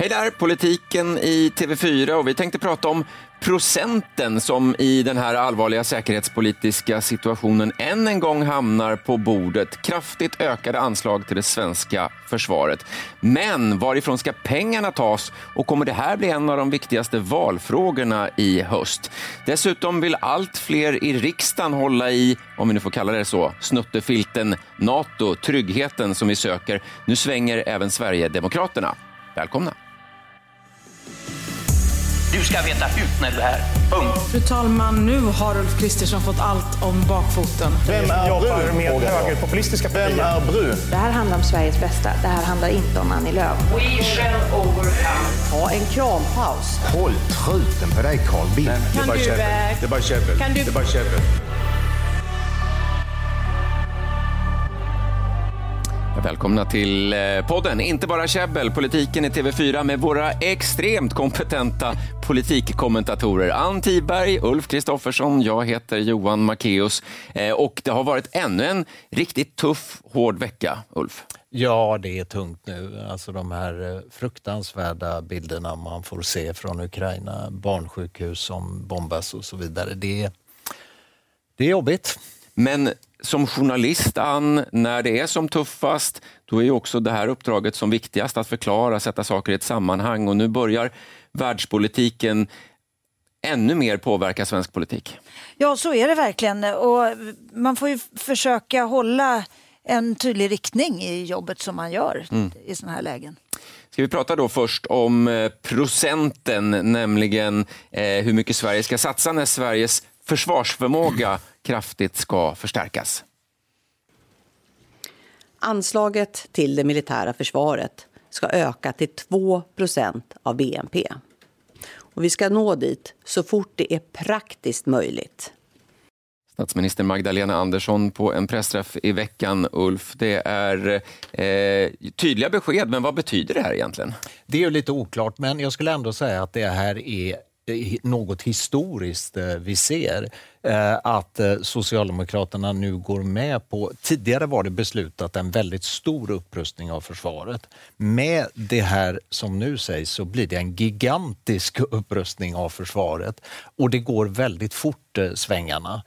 Hej där, politiken i TV4 och vi tänkte prata om procenten som i den här allvarliga säkerhetspolitiska situationen än en gång hamnar på bordet. Kraftigt ökade anslag till det svenska försvaret. Men varifrån ska pengarna tas och kommer det här bli en av de viktigaste valfrågorna i höst? Dessutom vill allt fler i riksdagen hålla i, om vi nu får kalla det så, snuttefilten Nato, tryggheten som vi söker. Nu svänger även Sverigedemokraterna. Välkomna! Du ska veta hut när du är här. Punkt. Fru talman, nu har Ulf Kristersson fått allt om bakfoten. Vem är Brun? med högerpopulistiska Vem är Brun? Det här handlar om Sveriges bästa. Det här handlar inte om Annie Lööf. We shall overcome. Ha en krampaus. Håll truten på dig Carl Bildt. Kan du, Det är bara käbbel. kan du- Det är bara käbbel. Välkomna till eh, podden Inte bara käbbel, politiken i TV4 med våra extremt kompetenta politikkommentatorer. Ann Tiberg, Ulf Kristoffersson, jag heter Johan Macéus eh, och det har varit ännu en riktigt tuff, hård vecka, Ulf. Ja, det är tungt nu. Alltså de här eh, fruktansvärda bilderna man får se från Ukraina, barnsjukhus som bombas och så vidare. Det är, det är jobbigt. Men som journalist, Ann, när det är som tuffast, då är ju också det här uppdraget som viktigast, att förklara, sätta saker i ett sammanhang. Och nu börjar världspolitiken ännu mer påverka svensk politik. Ja, så är det verkligen. Och man får ju försöka hålla en tydlig riktning i jobbet som man gör i sådana här lägen. Ska vi prata då först om eh, procenten, nämligen eh, hur mycket Sverige ska satsa när Sveriges försvarsförmåga kraftigt ska förstärkas. Anslaget till det militära försvaret ska öka till 2% av BNP. Och vi ska nå dit så fort det är praktiskt möjligt. Statsminister Magdalena Andersson på en pressträff i veckan, Ulf. Det är eh, tydliga besked, men vad betyder det här egentligen? Det är ju lite oklart, men jag skulle ändå säga att det här är Eh, något historiskt eh, vi ser. Eh, att Socialdemokraterna nu går med på... Tidigare var det beslutat en väldigt stor upprustning av försvaret. Med det här som nu sägs så blir det en gigantisk upprustning av försvaret och det går väldigt fort, svängarna.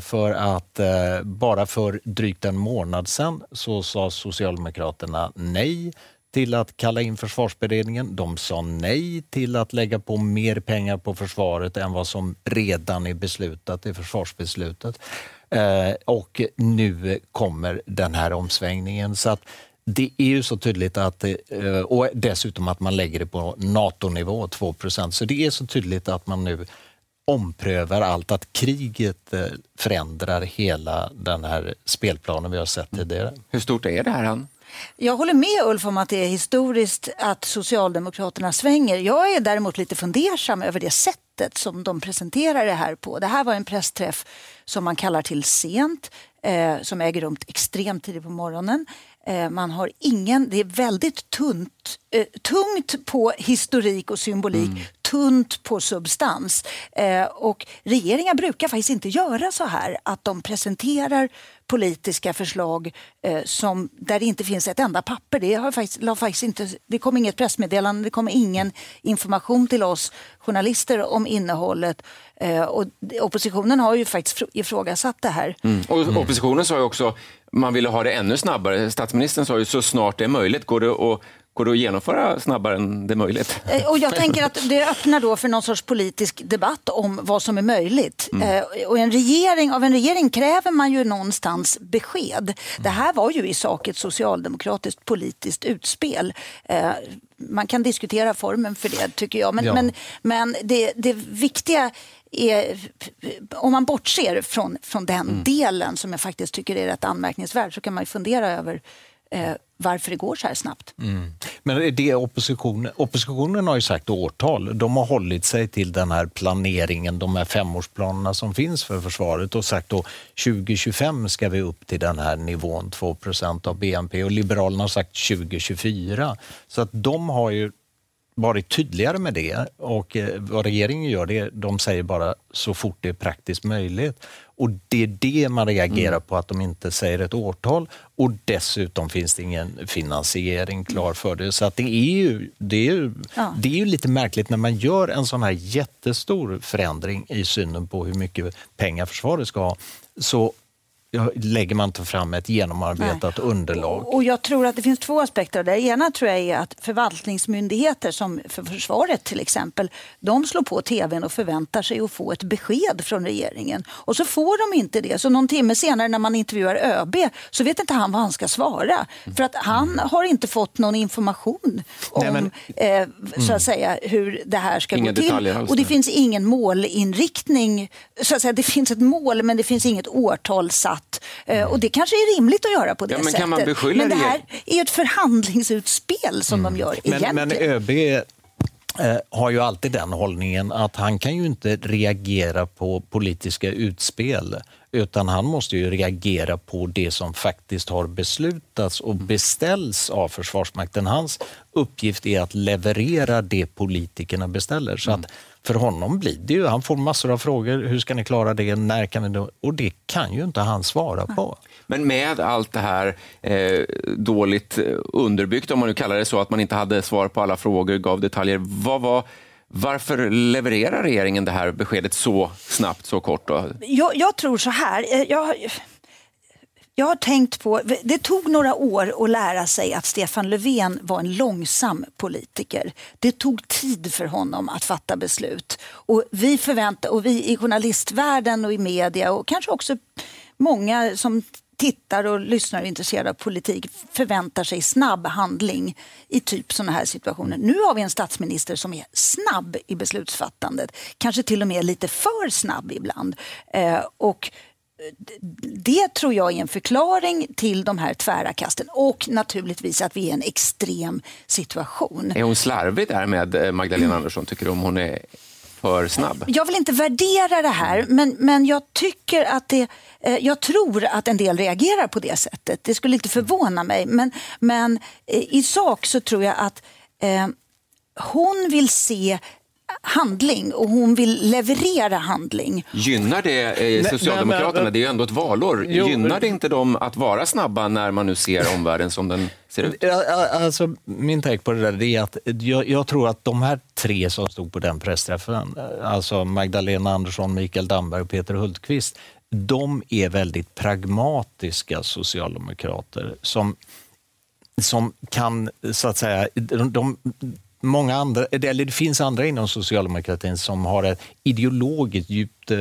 För att bara för drygt en månad sedan så sa Socialdemokraterna nej till att kalla in försvarsberedningen. De sa nej till att lägga på mer pengar på försvaret än vad som redan är beslutat i försvarsbeslutet. Eh, och nu kommer den här omsvängningen. Så att det är ju så tydligt att, eh, och dessutom att man lägger det på NATO-nivå, 2% Så det är så tydligt att man nu omprövar allt, att kriget eh, förändrar hela den här spelplanen vi har sett tidigare. Hur stort är det här, Ann? Jag håller med Ulf om att det är historiskt att Socialdemokraterna svänger. Jag är däremot lite fundersam över det sättet som de presenterar det här på. Det här var en pressträff som man kallar till sent, eh, som äger rum extremt tidigt på morgonen. Eh, man har ingen, det är väldigt tunt, eh, tungt på historik och symbolik, mm tunt på substans. Eh, och regeringar brukar faktiskt inte göra så här, att de presenterar politiska förslag eh, som, där det inte finns ett enda papper. Det, har faktiskt, faktiskt inte, det kom inget pressmeddelande, det kom ingen information till oss journalister om innehållet. Eh, och oppositionen har ju faktiskt fr- ifrågasatt det här. Och oppositionen sa ju också man ville ha det ännu snabbare. Statsministern sa ju så snart det är möjligt. Går det att, går det att genomföra snabbare än det är möjligt? Eh, Och jag tänker att det öppnar då för någon sorts politisk debatt om vad som är möjligt. Eh, Och en regering, av en regering kräver man ju någonstans besked. Det här var ju i sak ett socialdemokratiskt politiskt utspel. Eh, Man kan diskutera formen för det tycker jag. Men, Ja. men, men det, det viktiga är, om man bortser från, från den delen som jag faktiskt tycker är rätt anmärkningsvärd så kan man ju fundera över eh, varför det går så här snabbt. Mm. Men det oppositionen, oppositionen har ju sagt årtal. De har hållit sig till den här planeringen, de här femårsplanerna som finns för försvaret och sagt då 2025 ska vi upp till den här nivån 2% av BNP och Liberalerna har sagt 2024. Så att de har ju varit tydligare med det och eh, vad regeringen gör, det, de säger bara så fort det är praktiskt möjligt. Och det är det man reagerar på, att de inte säger ett årtal och dessutom finns det ingen finansiering klar för det. Så att det är ju, det är ju, Ja. det är ju lite märkligt när man gör en sån här jättestor förändring i synen på hur mycket pengar försvaret ska ha, så lägger man inte fram ett genomarbetat underlag. Och jag tror att det finns två aspekter av det. Ena tror jag är att förvaltningsmyndigheter som för försvaret till exempel, de slår på tvn och förväntar sig att få ett besked från regeringen. Och så får de inte det. Så någon timme senare när man intervjuar ÖB så vet inte han vad han ska svara. För att han har inte fått någon information om Nej, men- eh, så att säga, hur det här ska Inga gå till. Och det finns ingen målinriktning. Så att säga, det finns ett mål men det finns inget årtal satt. Eh, Och det kanske är rimligt att göra på det Ja, men sättet. kan man beskylla men det här är ju ett förhandlingsutspel som de gör Men, egentligen. men ÖB eh, har ju alltid den hållningen att han kan ju inte reagera på politiska utspel utan han måste ju reagera på det som faktiskt har beslutats och beställs av Försvarsmakten. Hans uppgift är att leverera det politikerna beställer. Så att för honom blir det ju, han får massor av frågor. Hur ska ni klara det? När kan vi då? Och det kan ju inte han svara på. Men med allt det här eh, dåligt eh, underbyggt, om man nu kallar det så, att man inte hade svar på alla frågor, gav detaljer. Vad var, varför levererar regeringen det här beskedet så snabbt, så kort? Då? jag, jag tror så här. eh, Jag, jag har tänkt på, det tog några år att lära sig att Stefan Löfven var en långsam politiker. Det tog tid för honom att fatta beslut. Och vi förväntar, och vi i journalistvärlden och i media och kanske också många som tittar och lyssnar och är intresserade av politik förväntar sig snabb handling i typ sådana här situationer. Nu har vi en statsminister som är snabb i beslutsfattandet, kanske till och med lite för snabb ibland. Eh, och det tror jag är en förklaring till de här tvära kasten och naturligtvis att vi är i en extrem situation. Är hon slarvig där med eh, Magdalena Andersson? Tycker du om hon är för snabb? Jag vill inte värdera det här, men, men jag tycker att det... Eh, jag tror att en del reagerar på det sättet. Det skulle inte förvåna mig. Men, men eh, i sak så tror jag att eh, hon vill se handling och hon vill leverera handling. Gynnar det eh, nej, Socialdemokraterna? det är ju ändå ett valår. Jo, Gynnar det inte dem att vara snabba när man nu ser omvärlden som den ser ut? Alltså, min take på det där är att jag, jag tror att de här tre som stod på den pressträffen, alltså Magdalena Andersson, Mikael Damberg och Peter Hultqvist, de är väldigt pragmatiska socialdemokrater som, som kan, så att säga, de, de, Många andra, eller det finns andra inom socialdemokratin som har ett ideologiskt djupt eh,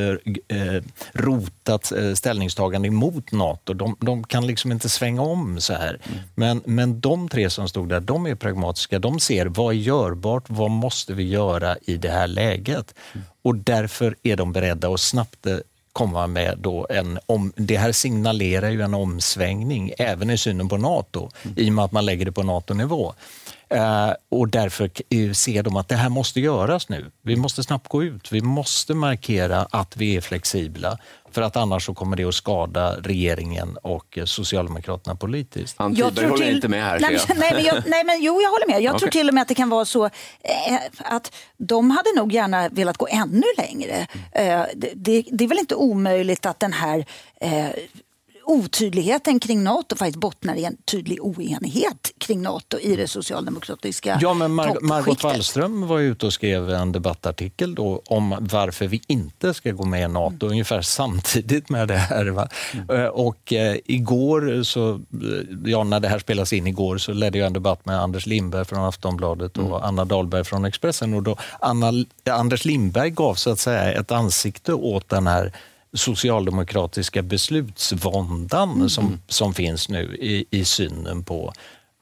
eh, rotat eh, ställningstagande emot Nato. De, de kan liksom inte svänga om så här. Men, men de tre som stod där, de är pragmatiska. De ser vad är görbart, vad måste vi göra i det här läget? Och därför är de beredda att snabbt eh, komma med då en om, det här signalerar ju en omsvängning även i synen på Nato i och med att man lägger det på NATO-nivå. Eh, och därför ser de att det här måste göras nu. Vi måste snabbt gå ut. Vi måste markera att vi är flexibla för att annars så kommer det att skada regeringen och eh, Socialdemokraterna politiskt. Han Jag tror håller till- inte med här, nej, men, nej, men jag, nej, men jo, jag håller med. Jag tror Okej. till och med att det kan vara så eh, att de hade nog gärna velat gå ännu längre. Eh, det, det, det är väl inte omöjligt att den här eh, otydligheten kring Nato faktiskt bottnar i en tydlig oenighet kring Nato i det socialdemokratiska Ja, men Mar- Margot. Wallström var ute och skrev en debattartikel då om varför vi inte ska gå med i NATO, ungefär samtidigt med det här. Va? Eh, Och eh, igår, så, eh, ja, när det här spelas in igår, så ledde jag en debatt med Anders Lindberg från Aftonbladet och Anna Dahlberg från Expressen. Och då Anna, Anders Lindberg gav så att säga ett ansikte åt den här socialdemokratiska beslutsvåndan som, som finns nu i, i synen på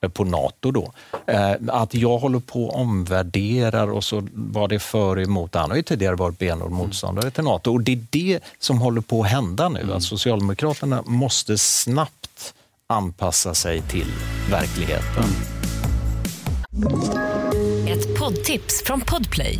på Nato då. Eh, att jag håller på och omvärderar och så var det för och emot. Han har ju tidigare varit benhård motståndare till Nato och det är det som håller på att hända nu. Att Socialdemokraterna måste snabbt anpassa sig till verkligheten. Ett poddtips från Podplay.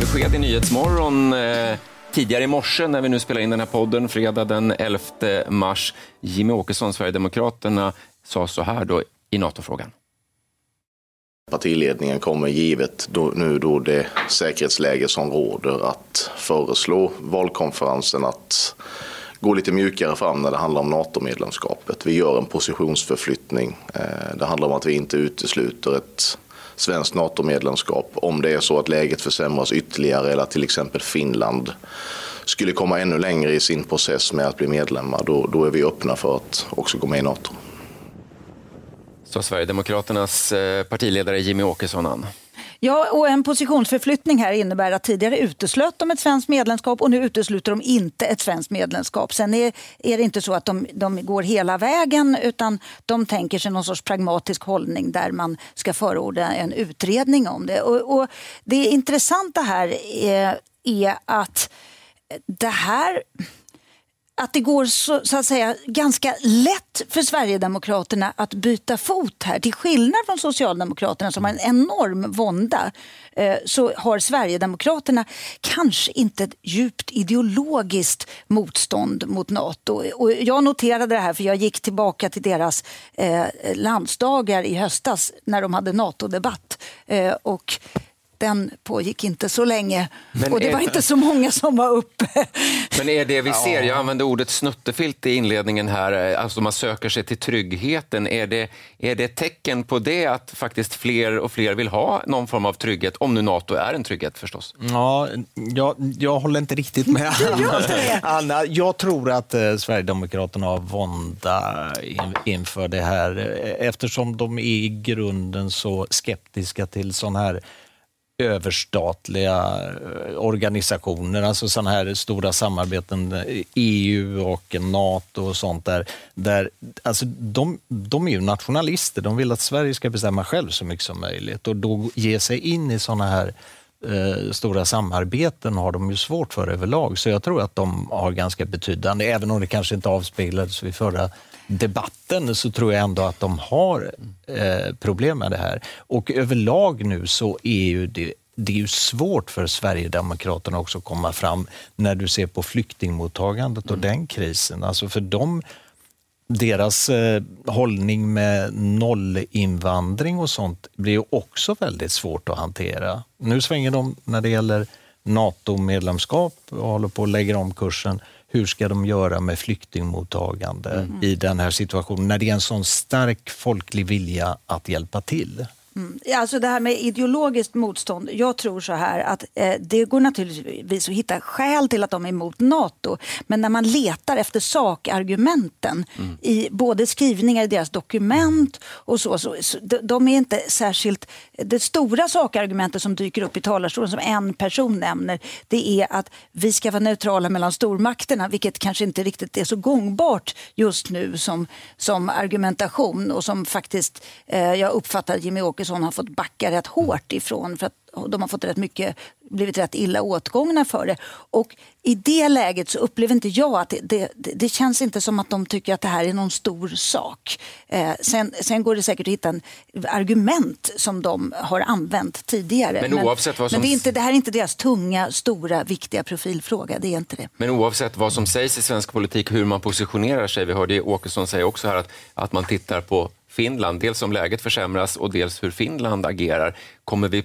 Besked i Nyhetsmorgon eh, tidigare i morse när vi nu spelar in den här podden, fredag den 11 mars. Jimmy Åkesson, Sverigedemokraterna, sa så här då i NATO-frågan. Partiledningen kommer givet då, nu då det säkerhetsläge som råder att föreslå valkonferensen att gå lite mjukare fram när det handlar om NATO-medlemskapet. Vi gör en positionsförflyttning. Eh, det handlar om att vi inte utesluter ett svenskt NATO-medlemskap om det är så att läget försämras ytterligare eller att till exempel Finland skulle komma ännu längre i sin process med att bli medlemmar, då, då är vi öppna för att också gå med i NATO. Så Sverigedemokraternas eh, partiledare Jimmy Åkesson an. Ja, och en positionsförflyttning här innebär att tidigare uteslöt de ett svenskt medlemskap och nu utesluter de inte ett svenskt medlemskap. Sen är, är det inte så att de, de går hela vägen utan de tänker sig någon sorts pragmatisk hållning där man ska förorda en utredning om det. Och, och det intressanta här är, är att det här att det går så, så, att säga ganska lätt för Sverigedemokraterna att byta fot här. Till skillnad från Socialdemokraterna som har en enorm vånda eh, så har Sverigedemokraterna kanske inte ett djupt ideologiskt motstånd mot Nato. Och jag noterade det här för jag gick tillbaka till deras eh, landsdagar i höstas när de hade NATO-debatt. Eh, och den pågick inte så länge Men och det var inte så många som var uppe. Men är det vi ser, jag använde ordet snuttefilt i inledningen här, alltså man söker sig till tryggheten. Är det, är det tecken på det att faktiskt fler och fler vill ha någon form av trygghet, om nu NATO är en trygghet förstås? Ja, jag, jag håller inte riktigt med Anna. Jag tror att eh, Sverigedemokraterna har vånda in, inför det här eh, eftersom de är i grunden så skeptiska till sån här överstatliga eh, organisationer, alltså sådana här stora samarbeten, eh, EU och NATO och sånt där. där alltså de, de är ju nationalister, de vill att Sverige ska bestämma själv så mycket som möjligt och då ge sig in i sådana här eh, stora samarbeten har de ju svårt för överlag. Så jag tror att de har ganska betydande, även om det kanske inte avspeglades vid förra debatten så tror jag ändå att de har eh, problem med det här. Och överlag nu så är ju det det är ju svårt för Sverigedemokraterna också att komma fram när du ser på flyktingmottagandet och mm. den krisen. Alltså för dem, deras eh, hållning med nollinvandring och sånt blir ju också väldigt svårt att hantera. Nu svänger de när det gäller NATO-medlemskap och håller på att lägga om kursen hur ska de göra med flyktingmottagande mm. i den här situationen när det är en sån stark folklig vilja att hjälpa till? Mm. Alltså det här med ideologiskt motstånd. Jag tror så här att eh, det går naturligtvis att hitta skäl till att de är emot NATO. Men när man letar efter sakargumenten mm. i både skrivningar i deras dokument och så, så, så de, de, är inte särskilt... Det stora sakargumentet som dyker upp i talarstolen som en person nämner det är att vi ska vara neutrala mellan stormakterna vilket kanske inte riktigt är så gångbart just nu som, som argumentation och som faktiskt eh, jag uppfattar Jimmy Åkesson Åkesson har fått backa rätt hårt ifrån för att de har fått rätt mycket, blivit rätt illa åtgångna för det. Och i det läget så upplever inte jag att det, det, det känns inte som att de tycker att det här är någon stor sak. Eh, sen, sen går det säkert att hitta en argument som de har använt tidigare. Men, oavsett vad som... men det, är inte, det här är inte deras tunga, stora, viktiga profilfråga. Det är inte det. Men oavsett vad som sägs i svensk politik, hur man positionerar sig. Vi hörde Åkesson säga också här att, att man tittar på Finland, dels om läget försämras och dels hur Finland agerar. Kommer vi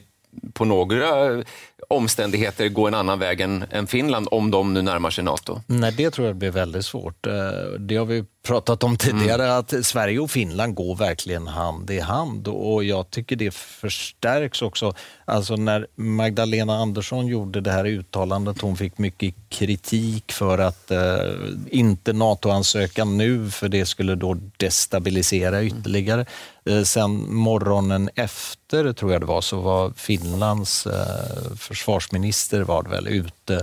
på några omständigheter gå en annan väg än, än Finland om de nu närmar sig Nato? Nej, det tror jag blir väldigt svårt. Eh, det har vi pratat om tidigare, mm. att Sverige och Finland går verkligen hand i hand och jag tycker det förstärks också. Alltså när Magdalena Andersson gjorde det här uttalandet, hon fick mycket kritik för att eh, inte NATO-ansökan nu, för det skulle då destabilisera ytterligare. Eh, sen morgonen efter, tror jag det var, så var Finlands eh, försvarsminister var väl ute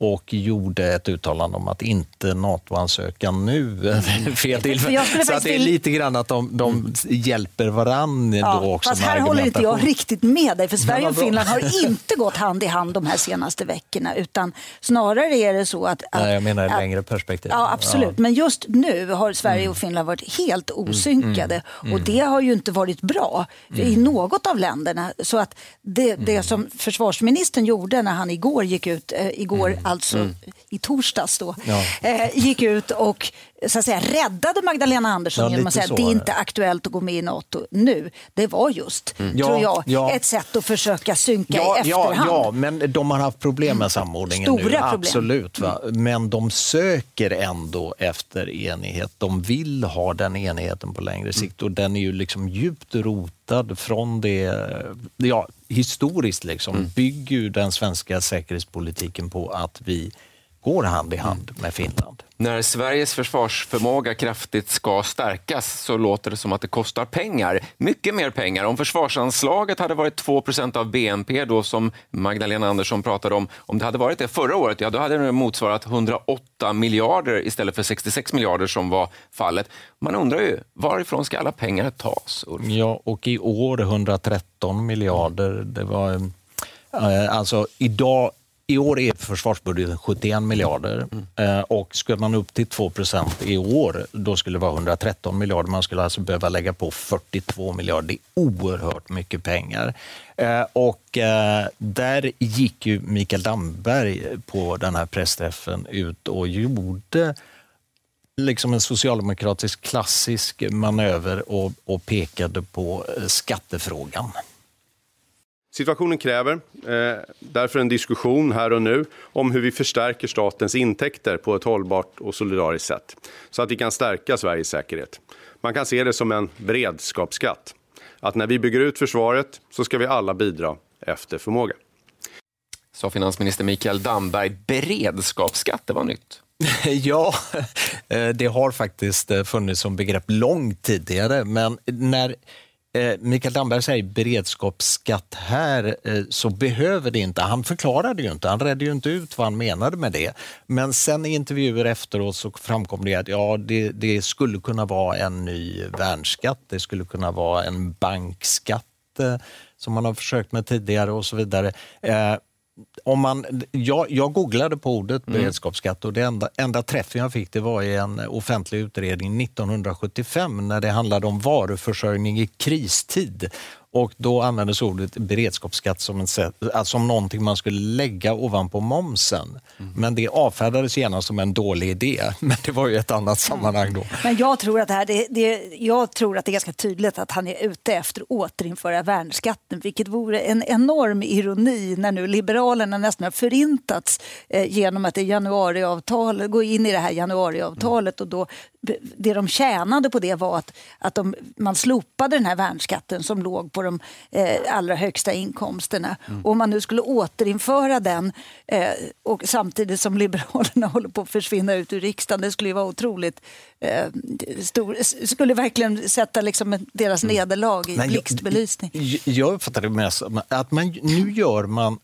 och gjorde ett uttalande om att inte NATO-ansökan nu. Mm. Fel tillfälle. Så att det är lite grann att de, de hjälper varann Ja, då också. fast här håller inte jag riktigt med dig, för Sverige och. Finland har inte gått hand i hand de här senaste veckorna, utan snarare är det så att... att Nej, jag menar i att- längre perspektiv. Ja, absolut. Men just nu har Sverige Mm. och Finland varit helt osynkade och det har ju inte varit bra i Mm. något av länderna. Så att det, det som försvarsministern gjorde när han igår gick ut, eh, igår alltså i torsdags då, Ja. eh, gick ut och så att säga, räddade Magdalena Andersson Ja, genom att säga att det är inte aktuellt att gå med i NATO nu. Det var just, Ja, tror jag, ja. ett sätt att försöka synka Ja, i efterhand. ja, men de har haft problem med samordningen nu. Stora problem. Absolut. Va? Men de söker ändå efter enighet. De vill ha den enigheten på längre sikt och den är ju liksom djupt rotad från det, ja, historiskt liksom, bygger ju den svenska säkerhetspolitiken på att vi går hand i hand med Finland. När Sveriges försvarsförmåga kraftigt ska stärkas så låter det som att det kostar pengar. Mycket mer pengar. Om försvarsanslaget hade varit 2% av BNP då som Magdalena Andersson pratade om, om det hade varit det förra året, ja då hade det motsvarat 108 miljarder istället för 66 miljarder som var fallet. Man undrar ju, varifrån ska alla pengar tas? Ulf? Ja, och i år 113 miljarder. Det var, eh, alltså idag, i år är försvarsbudgeten 71 miljarder eh, och skulle man upp till 2% i år, då skulle det vara 113 miljarder. Man skulle alltså behöva lägga på 42 miljarder. Det är oerhört mycket pengar. Eh, och eh, där gick ju Mikael Damberg på den här pressträffen ut och gjorde liksom en socialdemokratisk klassisk manöver och, och pekade på eh, skattefrågan. Situationen kräver eh, därför en diskussion här och nu om hur vi förstärker statens intäkter på ett hållbart och solidariskt sätt så att vi kan stärka Sveriges säkerhet. Man kan se det som en beredskapsskatt. Att när vi bygger ut försvaret så ska vi alla bidra efter förmåga. Sa finansminister Mikael Damberg. Beredskapsskatt, det var nytt. Ja, eh, det har faktiskt eh, funnits som begrepp långt tidigare, men när Eh, Mikael Damberg säger beredskapsskatt här eh, så behöver det inte, han förklarade ju inte, han redde ju inte ut vad han menade med det. Men sen i intervjuer efteråt så framkom det att ja, det, det skulle kunna vara en ny värnskatt, det skulle kunna vara en bankskatt eh, som man har försökt med tidigare och så vidare. Om man, jag, jag googlade på ordet beredskapsskatt och det enda, enda träffen jag fick det var i en offentlig utredning 1975 när det handlade om varuförsörjning i kristid. Och då användes ordet beredskapsskatt som, en sätt, alltså som någonting man skulle lägga ovanpå momsen. Men det avfärdades genast som en dålig idé. Men det var ju ett annat sammanhang då. Men jag tror, att det här, det, det, jag tror att det är ganska tydligt att han är ute efter att återinföra värnskatten, vilket vore en enorm ironi när nu Liberalerna nästan har förintats eh, genom att i januariavtal, gå in i det här januariavtalet och då det de tjänade på det var att, att de, man slopade den här värnskatten som låg på de eh, allra högsta inkomsterna. Och om man nu skulle återinföra den eh, och samtidigt som Liberalerna håller på att försvinna ut ur riksdagen, det skulle ju vara otroligt eh, stor, skulle verkligen sätta liksom deras nederlag i blixtbelysning. Jag, jag uppfattar det mest som att man, nu gör man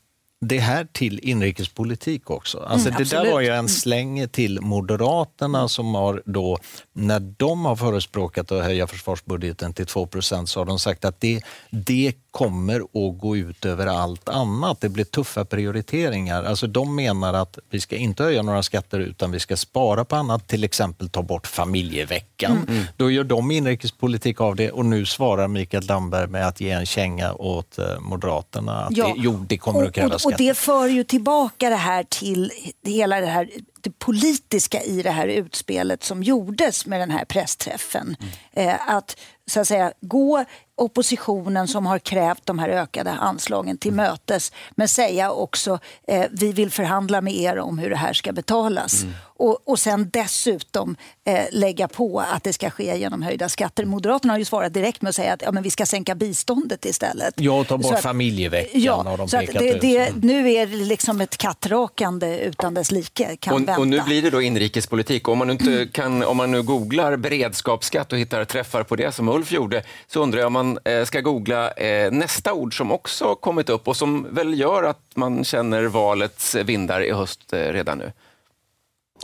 det här till inrikespolitik också. Alltså Mm, det där var ju en släng till Moderaterna som har då, när de har förespråkat att höja försvarsbudgeten till 2% så har de sagt att det, det kommer att gå ut över allt annat. Det blir tuffa prioriteringar. Alltså de menar att vi ska inte höja några skatter utan vi ska spara på annat, till exempel ta bort familjeveckan. Mm. Då gör de inrikespolitik av det och nu svarar Mikael Damberg med att ge en känga åt eh, Moderaterna. Att det, jo, det kommer och, att krävas och, och skatter. det för ju tillbaka det här till hela det här det politiska i det här utspelet som gjordes med den här pressträffen. Mm. Eh, att så att säga gå oppositionen som har krävt de här ökade anslagen till Mm. mötes men säga också eh, vi vill förhandla med er om hur det här ska betalas. Mm. Och, och sen dessutom eh, lägga på att det ska ske genom höjda skatter. Moderaterna har ju svarat direkt med att säga att ja, men vi ska sänka biståndet istället. Ja, och ta Så bort att- familjeveckan har de så pekat det, ut. det, Nu är det liksom ett kattrakande utan dess like. Kan vänta. Och, och nu blir det då inrikespolitik. Om man, nu inte kan, om man nu googlar beredskapsskatt och hittar träffar på det som Ulf gjorde, så undrar jag om man man eh, ska googla eh, nästa ord som också kommit upp och som väl gör att man känner valets vindar i höst eh, redan nu.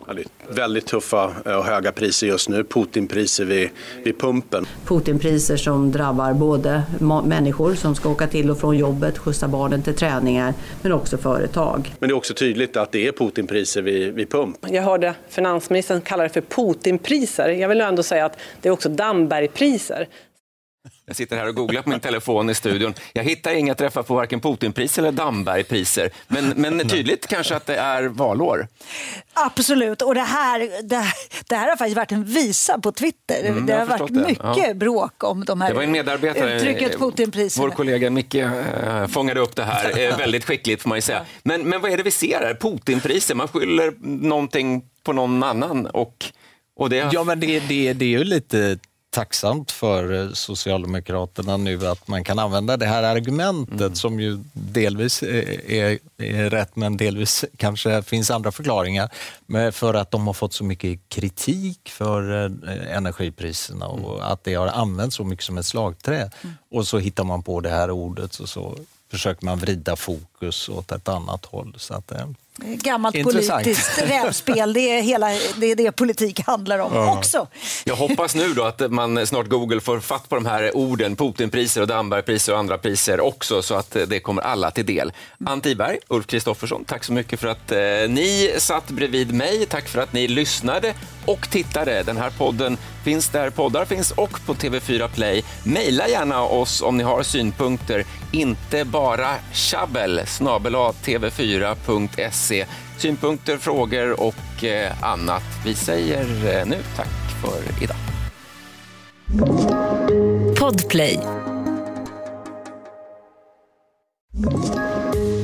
Ja, det är väldigt tuffa och höga priser just nu. Putinpriser vid, vid pumpen. Putinpriser som drabbar både människor som ska åka till och från jobbet, skjutsa barnen till träningar, men också företag. Men det är också tydligt att det är Putinpriser vid, vid pump. Jag hörde finansministern kalla det för Putinpriser. Jag vill ändå säga att det är också Dambergpriser. Jag sitter här och googlar på min telefon i studion. Jag hittar inga träffar på varken Putinpriser eller Dambergpriser. Men, men tydligt kanske att det är valår. Absolut, och det här, det, det här har faktiskt varit en visa på Twitter. Mm, det har varit det. mycket ja. bråk om de här det var en medarbetare, uttrycket Putinpriser. Vår kollega Micke äh, fångade upp det här äh, väldigt skickligt får man ju säga. Men, men vad är det vi ser här? Putinpriser, man skyller någonting på någon annan och och det... Ja, men det, det, det är ju lite tacksamt för eh, Socialdemokraterna nu att man kan använda det här argumentet mm. som ju delvis är, är, rätt men delvis kanske finns andra förklaringar. Men för att de har fått så mycket kritik för eh, energipriserna och mm. att det har använts så mycket som ett slagträ. Mm. Och så hittar man på det här ordet och så försöker man vrida fokus åt ett annat håll. Så att, eh, Gammalt Intressant. politiskt rävspel, det är, hela, det är det politik handlar om ja. också. Jag hoppas nu då att man snart Google får fatt på de här orden, Putinpriser och Dambergpriser och andra priser också, så att det kommer alla till del. Ann Tiberg, Ulf Kristoffersson, tack så mycket för att eh, ni satt bredvid mig. Tack för att ni lyssnade och tittade. Den här podden finns där poddar finns och på TV4 Play. Maila gärna oss om ni har synpunkter, inte bara tjabbel, tv4.se. Synpunkter, frågor och eh, annat. Vi säger eh, nu tack för idag. Podplay.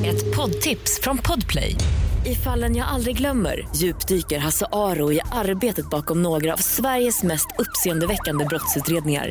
Ett poddtips från Podplay. I fallen jag aldrig glömmer djupdyker Hasse Aro i arbetet bakom några av Sveriges mest uppseendeväckande brottsutredningar